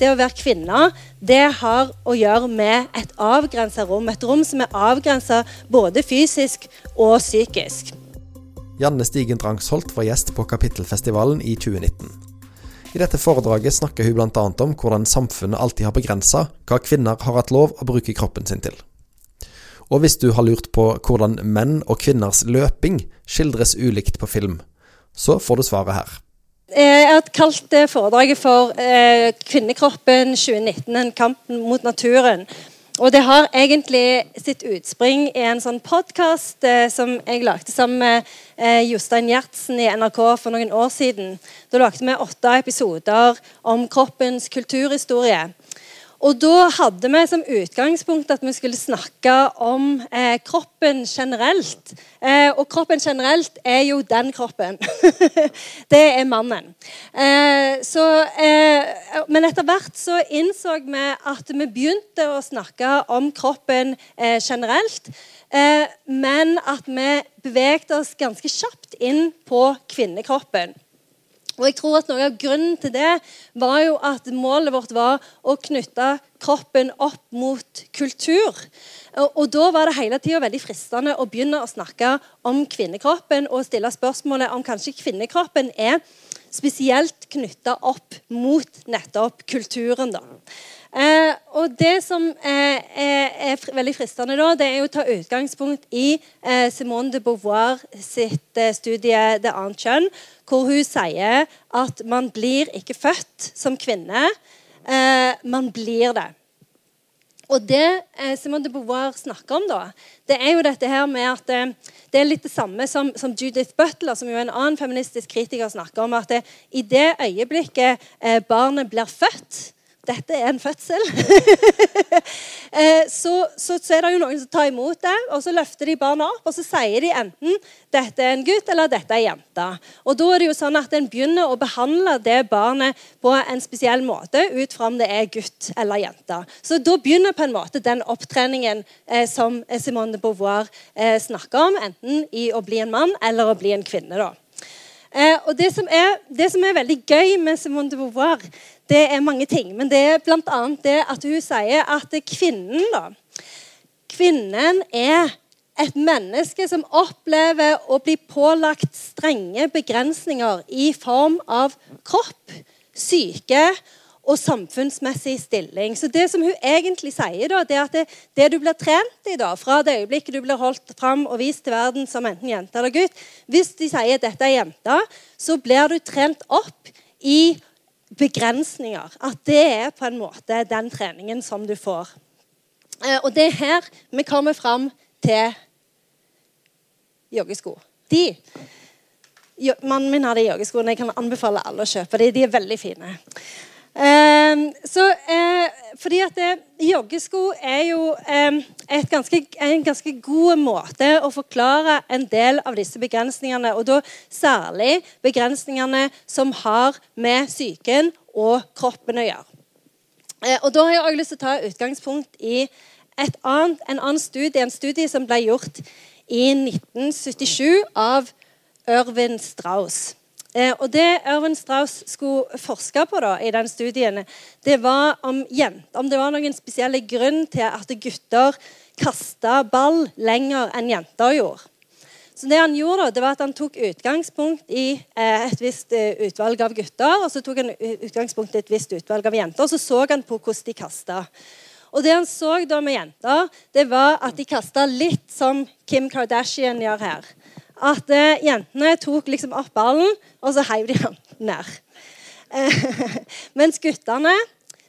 det å være kvinne det har å gjøre med et avgrensa rom. Et rom som er avgrensa både fysisk og psykisk. Janne Stigen Drangsholt var gjest på Kapittelfestivalen i 2019. I dette foredraget snakker hun bl.a. om hvordan samfunnet alltid har begrensa hva kvinner har hatt lov å bruke kroppen sin til. Og hvis du har lurt på hvordan menn og kvinners løping skildres ulikt på film, så får du svaret her. Eh, jeg har kalt foredraget for eh, 'Kvinnekroppen 2019 en kamp mot naturen'. Og det har egentlig sitt utspring i en sånn podkast eh, som jeg lagde sammen med eh, Jostein Gjertsen i NRK for noen år siden. Da lagde vi åtte episoder om kroppens kulturhistorie. Og da hadde vi som utgangspunkt at vi skulle snakke om eh, kroppen generelt. Eh, og kroppen generelt er jo den kroppen. det er mannen. Eh, så, eh, men etter hvert så innså vi at vi begynte å snakke om kroppen eh, generelt. Eh, men at vi beveget oss ganske kjapt inn på kvinnekroppen. Og jeg tror at Noe av grunnen til det var jo at målet vårt var å knytte kroppen opp mot kultur. Og, Da var det hele tida veldig fristende å begynne å snakke om kvinnekroppen og stille spørsmålet om kanskje kvinnekroppen er spesielt knytta opp mot nettopp kulturen. da. Eh, og Det som eh, er, er, veldig fristende, da, det er å ta utgangspunkt i eh, Simone de Beauvoir sitt eh, studie 'Det annet kjønn', hvor hun sier at man blir ikke født som kvinne, eh, man blir det. Og Det eh, Simone de Beauvoir snakker om, da, det er jo dette her med at det er litt det samme som, som, Judith Butler, som jo er en annen feministisk kritiker, snakker om. At det, i det øyeblikket barnet blir født, dette er en fødsel. Eh, så, så, så, er det jo noen som tar imot det, og så løfter de barna opp og så sier de enten dette er en gutt eller dette er en jente. Og Da er det jo sånn at en begynner å behandle det barnet på en spesiell måte ut fra om det er gutt eller jente. Så Da begynner på en måte den opptreningen eh, som Simone de Beauvoir eh, snakker om, enten i å bli en mann eller å bli en kvinne. da. Eh, og det som, er, det som, er, veldig gøy med Simone de Beauvoir, det er mange ting. Men det er bl.a. det at hun sier at kvinnen da, Kvinnen er et menneske som opplever å bli pålagt strenge begrensninger i form av kropp, syke og samfunnsmessig stilling. Så Det som hun egentlig sier, da, det er at det, det du blir trent i da, fra det øyeblikket du blir holdt fram og vist til verden som enten jente eller gutt Hvis de sier at dette er jenta, så blir du trent opp i begrensninger. At det er på en måte den treningen som du får. Eh, og det er her vi kommer fram til joggesko. De Mannen min har de joggeskoene. Jeg kan anbefale alle å kjøpe de. De er veldig fine. Så, eh, fordi at det, Joggesko er jo eh, ganske, en ganske god måte å forklare en del av disse begrensningene, og da særlig begrensningene som har med psyken og kroppen å gjøre. Eh, og Da har jeg også lyst til å ta utgangspunkt i annet, en annen studie, en studie som ble gjort i 1977 av Ørvin Strauss. Eh, og Det Erwin Strauss skulle forske på da, i den studien, det var om, om det var noen spesielle grunn til at gutter kasta ball lenger enn jenter gjorde. Så det Han gjorde da, det var at han tok utgangspunkt i eh, et visst eh, utvalg av gutter og så tok han utgangspunkt i et visst utvalg av jenter, og så så han på hvordan de kasta. Og det han så da med jenter, det var at de kasta litt som Kim Kardashian gjør her at eh, jentene tok liksom opp ballen, og så heiv de den ned. Eh, mens guttene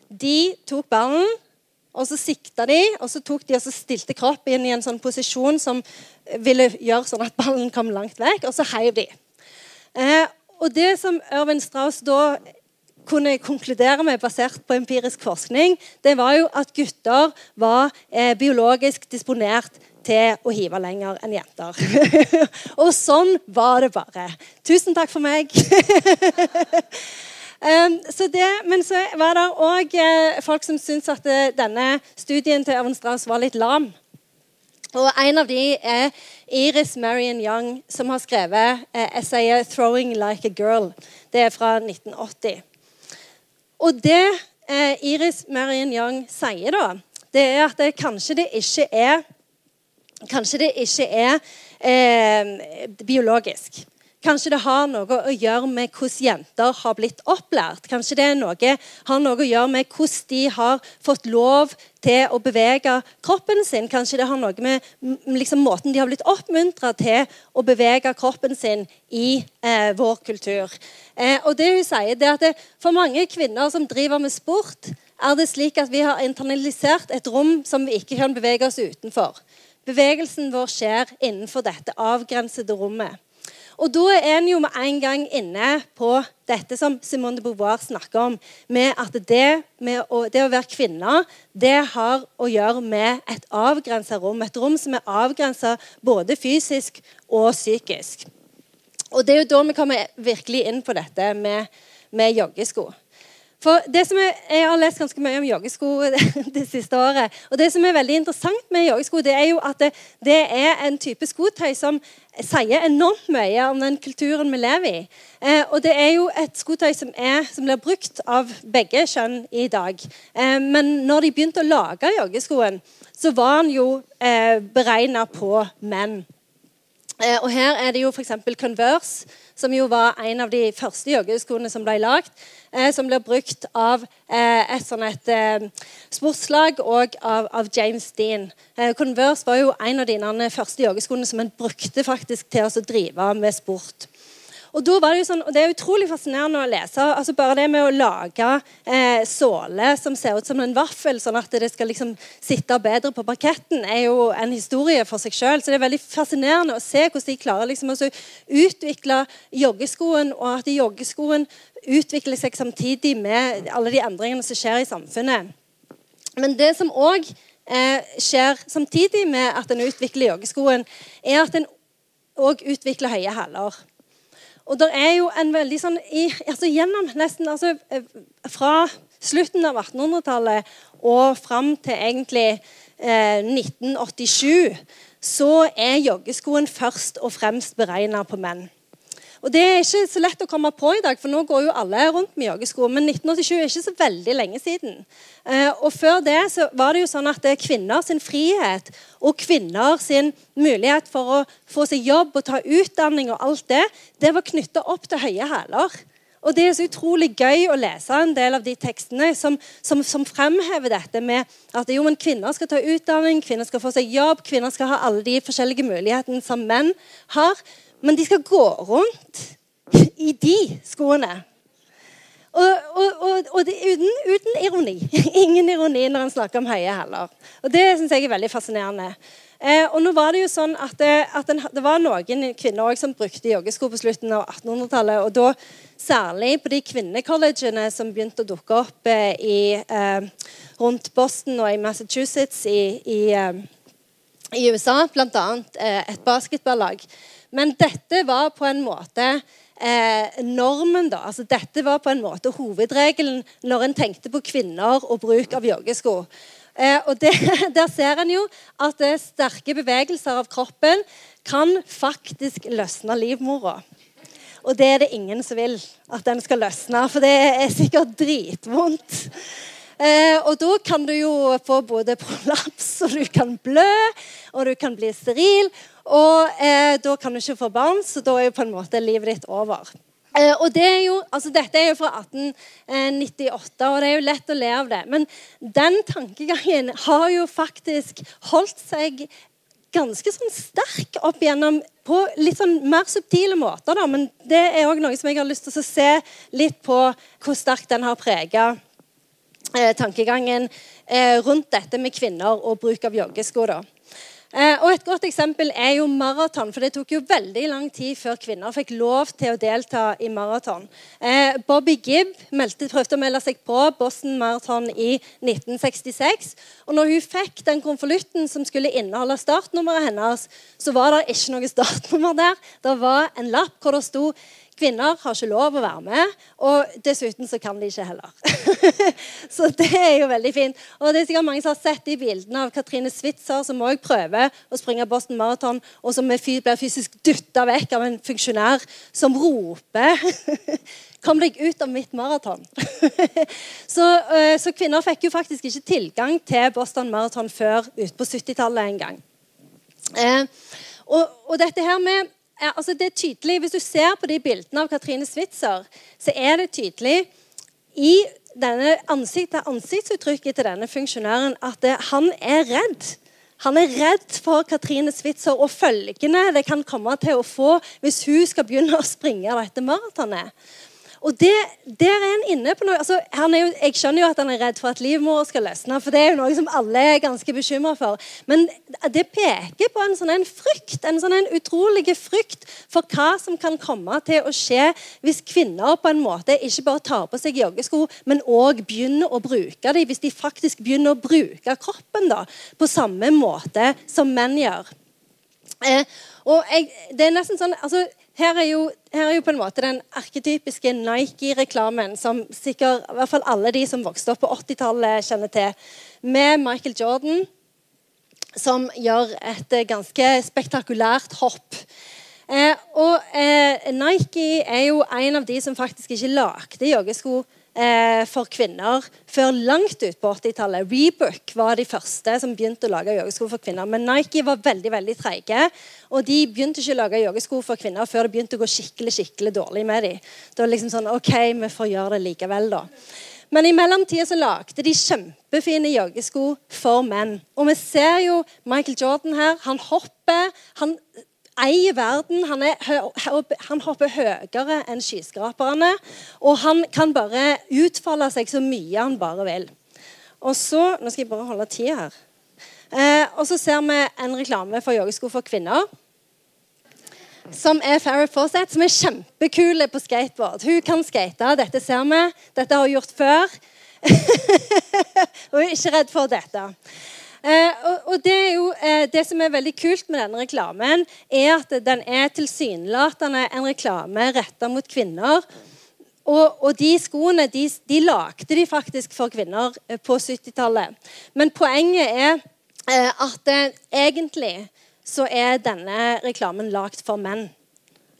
de tok ballen, og så sikta de, og så tok de og så stilte kroppen inn i en sånn posisjon som ville gjøre sånn at ballen kom langt vekk, og så heiv de. Eh, og det som Ørvin Strauss da kunne konkludere med basert på empirisk forskning, det var jo at gutter var eh, biologisk disponert til å hive lenger enn jenter. og sånn var det bare. Tusen takk for meg. um, så det, men så var det òg eh, folk som syntes at det, denne studien til Evan Strauss var litt lam. Og En av de er Iris Marion Young, som har skrevet eh, essayet 'Throwing Like a Girl'. Det er fra 1980. Og det eh, Iris Marion Young sier, da, det er at det, kanskje det ikke er Kanskje det ikke er eh, biologisk. Kanskje det har noe å gjøre med hvordan jenter har blitt opplært. Kanskje det noe, har noe å gjøre med hvordan de har fått lov til å bevege kroppen sin. Kanskje det har noe med liksom, måten de har blitt oppmuntra til å bevege kroppen sin i eh, vår kultur. Eh, og det hun sier, det at det, for mange kvinner som driver med sport, er det slik at vi har internalisert et rom som vi ikke kan bevege oss utenfor. Bevegelsen vår skjer innenfor dette avgrensede rommet. Og da er en jo med en gang inne på dette som Simone de Beauvoir snakker om, med at det, med å, det å være kvinne det har å gjøre med et avgrensa rom. Et rom som er avgrensa både fysisk og psykisk. Og det er jo da vi kommer virkelig inn på dette med, med joggesko. For det som er, Jeg har lest ganske mye om joggesko det, det, siste året. og Det som er veldig interessant med joggesko, det er jo at det, det, er en type skotøy som sier enormt mye om den kulturen vi lever i. Eh, og det er jo et skotøy som, er, som, blir brukt av begge kjønn i dag. Eh, men når de begynte å lage joggeskoen, så var den jo eh, beregna på menn. Eh, og her er det jo f.eks. Converse, som jo var en av de første joggeskoene som ble lagd. Eh, som blir brukt av eh, et sånn et sportslag og av, av, James Dean. Converse var jo en av de første joggeskoene som en brukte faktisk til å drive med sport. Og, da var det, jo sånn, og det er utrolig fascinerende å lese. altså Bare det med å lage eh, såle som ser ut som en vaffel, sånn at det skal liksom sitte bedre på parketten, er jo en historie for seg sjøl. Så det er veldig fascinerende å se hvordan de klarer liksom å utvikle joggeskoen, og at joggeskoen utvikler seg samtidig med alle de endringene som skjer i samfunnet. Men det som òg eh, skjer samtidig med at en utvikler joggeskoen, er at en òg utvikler høye hæler. Og det er jo en veldig sånn i, altså Gjennom nesten altså, eh, Fra slutten av 1800-tallet og fram til egentlig eh, 1987 så er joggeskoen først og fremst beregna på menn. Og Det er ikke så lett å komme på i dag, for nå går jo alle rundt med joggesko. Men 1987 er ikke så veldig lenge siden. Eh, og Før det så var det jo sånn at kvinner sin frihet og kvinner sin mulighet for å få seg jobb og ta utdanning og alt det, det var knytta opp til høye hæler. Og Det er så utrolig gøy å lese en del av de tekstene som, som, som fremhever dette med at jo, men kvinner skal ta utdanning, kvinner skal få seg jobb, kvinner skal ha alle de forskjellige mulighetene som menn har. Men de skal gå rundt i de skoene. Og, og, og, og det, uten, uten, ironi. Ingen ironi når en snakker om høye heller. Og det syns jeg er veldig fascinerende. Eh, og nå var Det jo sånn at, det, at den, det var noen kvinner som brukte joggesko på slutten av 1800-tallet. og da Særlig på de kvinnecollegene som begynte å dukke opp eh, i, eh, rundt Boston og i Massachusetts i, i, eh, i USA. Bl.a. Eh, et basketballag. Men dette var på en måte eh, normen. da. Altså, dette var på en måte hovedregelen når en tenkte på kvinner og bruk av joggesko. Eh, og det, Der ser en jo at sterke bevegelser av kroppen kan faktisk løsne livmora. Og det er det ingen som vil at den skal løsne, for det er sikkert dritvondt. Eh, og da kan du jo få både prolaps, og du kan blø, og du kan bli steril. Og eh, da kan du ikke få barn, så da er jo på en måte livet ditt over. Eh, og det er jo, altså Dette er jo fra 1898, og det er jo lett å le av det. Men den tankegangen har jo faktisk holdt seg ganske sånn sterk opp igjennom på litt sånn mer subtile måter. Da. Men det er òg noe som jeg har lyst til å se litt på hvor sterkt den har prega eh, tankegangen eh, rundt dette med kvinner og bruk av joggesko. da. Eh, og Et godt eksempel er jo maraton. for Det tok jo veldig lang tid før kvinner fikk lov til å delta i maraton. Eh, Bobby Gibb meldte, prøvde å melde seg på Boston Marathon i 1966. og når hun fikk den konvolutten som skulle inneholde startnummeret hennes, så var det ikke noe startnummer der. Det var en lapp hvor det sto Kvinner har ikke lov å være med, og dessuten så kan de ikke heller. så det er jo veldig fint. Og det er sikkert mange som har sett de bildene av Katrine Switzer, som òg prøver å springe Boston Marathon, og som blir fysisk dytta vekk av en funksjonær som roper Kom deg ut av mitt maraton. så, uh, så, kvinner fikk jo faktisk ikke tilgang til Boston Marathon før ut på 70-tallet en gang. Uh, og, og, dette her med altså det er tydelig, Hvis du ser på de bildene av Katrine Switzer, så er det tydelig i denne ansikt, ansiktsuttrykket til denne funksjonæren at det, han er redd. Han er redd for Katrine Switzer og følgene det kan komme til å få hvis hun skal begynne å springe dette maratonet. Og det, Der er han inne på noe. Altså, jo, jeg skjønner jo at han er redd for at livmora skal løsne, for det er jo noe som alle er ganske bekymra for. Men det peker på en sånn en frykt, en sånn en utrolig frykt for hva som kan komme til å skje hvis kvinner på en måte ikke bare tar på seg joggesko, men òg begynner å bruke dem. Hvis de faktisk begynner å bruke kroppen da, på samme måte som menn gjør. Eh, og jeg, det er nesten sånn, altså, her er, jo, her er jo på en måte den arketypiske Nike-reklamen som sikkert i hvert fall alle de som vokste opp på 80-tallet, kjenner til. Med Michael Jordan, som gjør et ganske spektakulært hopp. Eh, og eh, Nike er jo en av de som faktisk ikke lagde joggesko eh, for kvinner før langt ut på 80-tallet. Rebook var de første som begynte å lage joggesko for kvinner. Men Nike var veldig veldig treige. Og de begynte ikke å lage joggesko for kvinner før det begynte å gå skikkelig skikkelig dårlig med dem. Det var liksom sånn OK, vi får gjøre det likevel, da. Men i mellomtida så lagde de kjempefine joggesko for menn. Og vi ser jo Michael Jordan her. Han hopper. han eier verden. Han, er, han hopper høyere enn skyskraperne. Og han kan bare utfolde seg så mye han bare vil. Og så Nå skal jeg bare holde tida her. Eh, og så ser vi en reklame for joggesko for kvinner. Som er Farrah Fawcett, som er kjempekul på skateboard. Hun kan skate. Dette ser vi. Dette har hun gjort før. hun er ikke redd for dette. Eh, og, det, er jo, eh, det som er veldig kult med denne reklamen, er at den er tilsynelatende en reklame retta mot kvinner. Og, og, de skoene de, de lagde de faktisk for kvinner eh, på 70-tallet. Men poenget er at egentlig så er denne reklamen lagd for menn.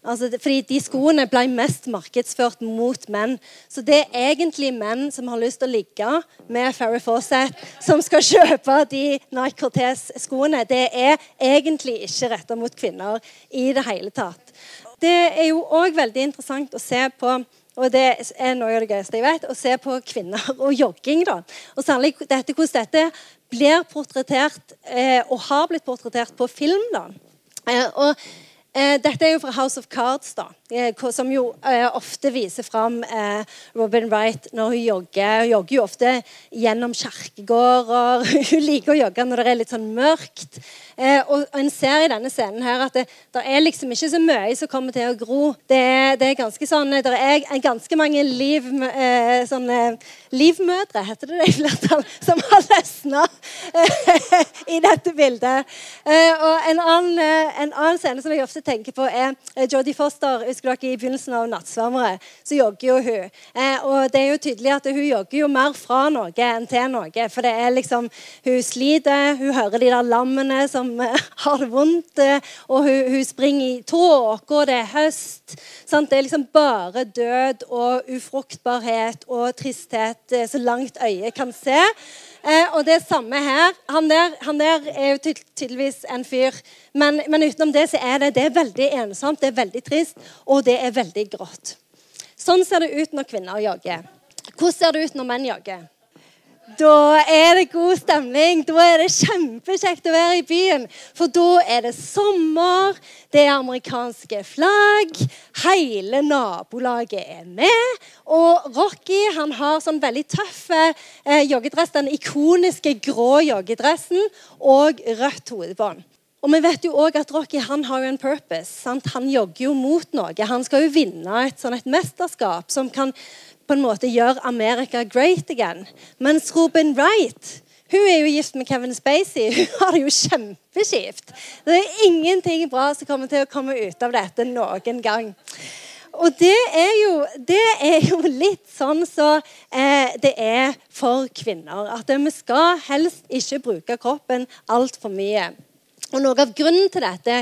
Altså, fordi De skoene ble mest markedsført mot menn. Så det er egentlig menn som har lyst til å ligge med Farrah Fawcett, som skal kjøpe de Nike Cortez-skoene. Det er egentlig ikke retta mot kvinner i det hele tatt. Det er jo òg veldig interessant å se på og det er noe av det gøyeste jeg vet, å se på kvinner og jogging. da. Og særlig dette, hvordan dette blir portrettert, eh, og har blitt portrettert på film. da. Eh, og dette er jo fra House of Cards, da, eh, som jo eh, ofte viser fram eh, Robin Wright når hun jogger. Hun jogger jo ofte gjennom kirkegårder. hun liker å jogge når det er litt sånn mørkt. Eh, og, En ser i denne scenen her at det, det, er liksom ikke så mye som kommer til å gro. Det det er ganske sånn, det er ganske mange liv, eh, sånne livmødre, heter det det i flertall, som har løsna i dette bildet. og en annen, en annen scene som jeg ofte tenker på, er eh, Jodie Foster. Husker dere I begynnelsen av 'Nattsvermere' så jogger jo hun. Eh, og det er jo tydelig at hun jogger jo mer fra noe enn til noe. For det er liksom Hun sliter, hun hører de der lammene som eh, har det vondt, og hun, hun springer i tåke, og det er høst. Sant? Det er liksom bare død og ufruktbarhet og tristhet så langt øyet kan se. Eh, og det samme her. Han der, han der er jo tydeligvis en fyr. Men, men, utenom det så er det, det er veldig ensomt, det er veldig trist, og det er veldig grått. Sånn ser det ut når kvinner jogger. Hvordan ser det ut når menn jogger? Da er det god stemning. Da er det kjempekjekt å være i byen. For da er det sommer, det er amerikanske flagg, hele nabolaget er med. Og Rocky han har sånn veldig tøff eh, joggedress, den ikoniske grå joggedressen og rødt hodebånd. Og vi vet jo også at Rocky han har jo en purpose. Sant? Han jogger jo mot noe. Han skal jo vinne et, sånn et mesterskap som kan på en måte gjør America great again. Mens Robin Wright hun er jo gift med Kevin Spacey. Hun har det jo kjempeskift. Det er ingenting bra som kommer til å komme ut av dette noen gang. Og det er jo, det er jo litt sånn så eh, det er for kvinner. At vi skal helst ikke bruke kroppen altfor mye. Og Noe av grunnen til dette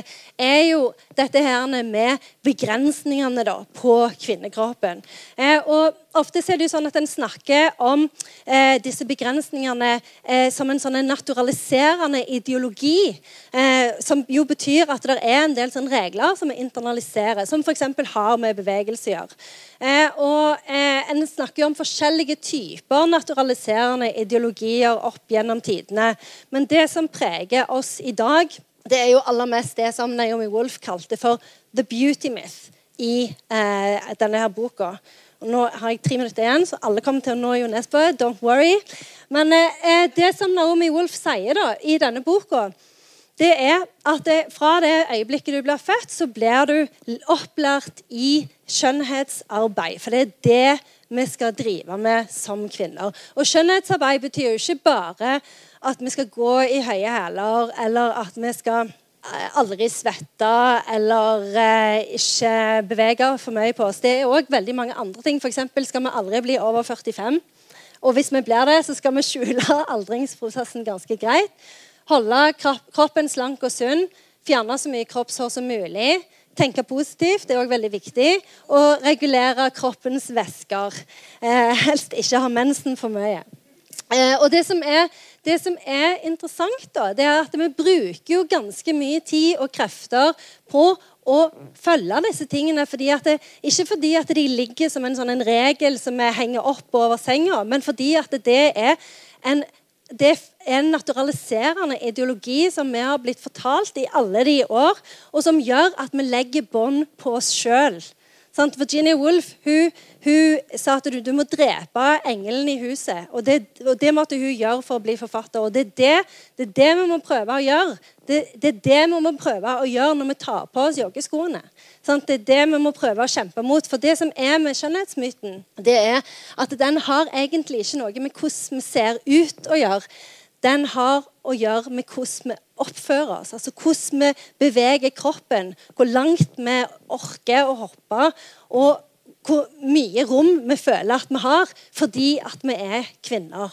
er jo dette her med begrensningene da, på kvinnekroppen. Eh, og Ofte er det jo sånn at en snakker om eh, disse begrensningene eh, som en sånn naturaliserende ideologi. Eh, som jo betyr at det er en del sånn regler som vi internaliserer, som f.eks. har med bevegelse å gjøre. Eh, og eh, En snakker jo om forskjellige typer naturaliserende ideologier opp gjennom tidene. Men det som preger oss i dag, det er jo aller mest det som Naomi Wolf kalte for 'the beauty myth' i eh, denne her boka. Og nå har jeg tre minutter igjen, så alle kommer til å nå Jo Nesbø. Don't worry. Men eh, det som Naomi Wolf sier da, i denne boka, det er at det, fra det øyeblikket du blir født, så blir du opplært i skjønnhetsarbeid. For det er det vi skal drive med som kvinner. Og skjønnhetsarbeid betyr jo ikke bare at vi skal gå i høye hæler, eller at vi skal eh, aldri svette eller eh, ikke bevege for mye på oss. Det er òg veldig mange andre ting. F.eks. skal vi aldri bli over 45. Og hvis vi blir det, så skal vi skjule aldringsprosessen ganske greit. Holde kroppen slank og sunn. Fjerne så mye kroppshår som mulig. Tenke positivt det er også veldig viktig. Og regulere kroppens væsker. Eh, helst ikke ha mensen for mye. Eh, og det som, er, det som, er, interessant, da, det er at vi bruker jo ganske mye tid og krefter på å følge disse tingene. Fordi det, ikke fordi at de ligger som en, sånn, en regel som vi henger opp over senga, men fordi at det er en, det er en naturaliserende ideologi som vi har blitt fortalt i alle de år, og som gjør at vi legger bånd på oss sjøl. Virginia Woolf hun, hun, sa at du, du, må drepe engelen i huset. Og det, og det, måtte hun gjøre for å bli forfatter. Og det er det, det, er det vi må prøve å gjøre. Det, det, er det vi må prøve å gjøre når vi tar på oss joggeskoene. Det er det vi må prøve å kjempe mot. For det som er med skjønnhetsmyten, det er at den har egentlig ikke noe med hvordan vi ser ut å gjøre den har å gjøre med hvordan vi oppfører oss. Altså hvordan vi beveger kroppen, hvor langt vi orker å hoppe, og hvor mye rom vi føler at vi har fordi at vi er kvinner.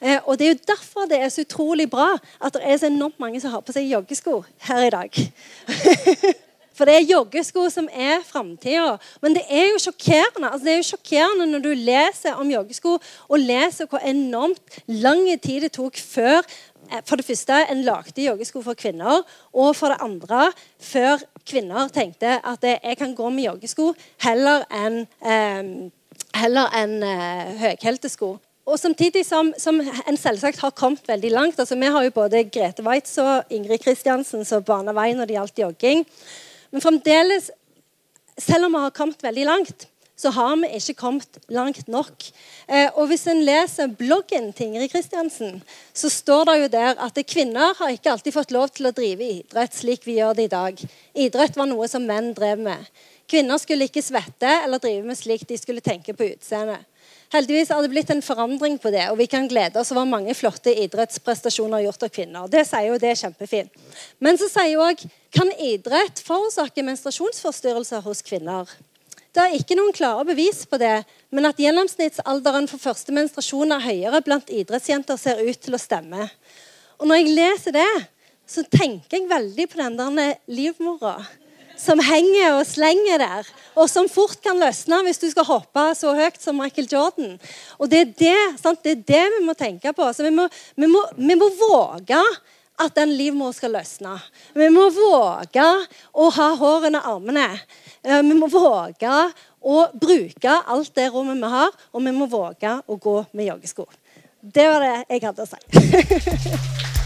Eh, og Det er jo derfor det er så utrolig bra at det er så enormt mange som har på seg joggesko her i dag. For det er joggesko som er framtida. Men det er jo sjokkerende altså det er jo sjokkerende når du leser om joggesko, og leser hvor enormt lang tid det tok før eh, for det første en lagde joggesko for kvinner, og for det andre før kvinner tenkte at jeg kan gå med joggesko heller enn eh, heller enn eh, høyhælte. Og samtidig som, som, en selvsagt har kommet veldig langt. altså Vi har jo både Grete Waitz og Ingrid Kristiansen som bana vei når det gjaldt jogging. Men fremdeles, selv om vi har kommet veldig langt, så har vi ikke kommet langt nok. Eh, og Hvis en leser bloggen til Ingrid Kristiansen, så står det jo der at kvinner har ikke alltid fått lov til å drive idrett slik vi gjør det i dag. Idrett var noe som menn drev med. Kvinner skulle ikke svette eller drive med slik de skulle tenke på utseendet. Heldigvis har det blitt en forandring på det, og vi kan glede oss over mange flotte idrettsprestasjoner gjort av kvinner. Det sier jo det er kjempefint. Men så sier òg kan idrett forårsake menstruasjonsforstyrrelser hos kvinner. Det er ikke noen klare bevis på det, men at gjennomsnittsalderen for første menstruasjon er høyere blant idrettsjenter, ser ut til å stemme. Og når jeg leser det, så tenker jeg veldig på den der livmora som henger og slenger der, og som fort kan løsne hvis du skal hoppe så høyt som Michael Jordan. Og Det er det? Det, er det vi må tenke på. Så vi må, vi må, vi må våge at den livmoren skal løsne. Vi må våge å ha hår under armene. Eh, vi må våge å bruke alt det rommet vi har, og vi må våge å gå med joggesko. Det var det jeg hadde å si.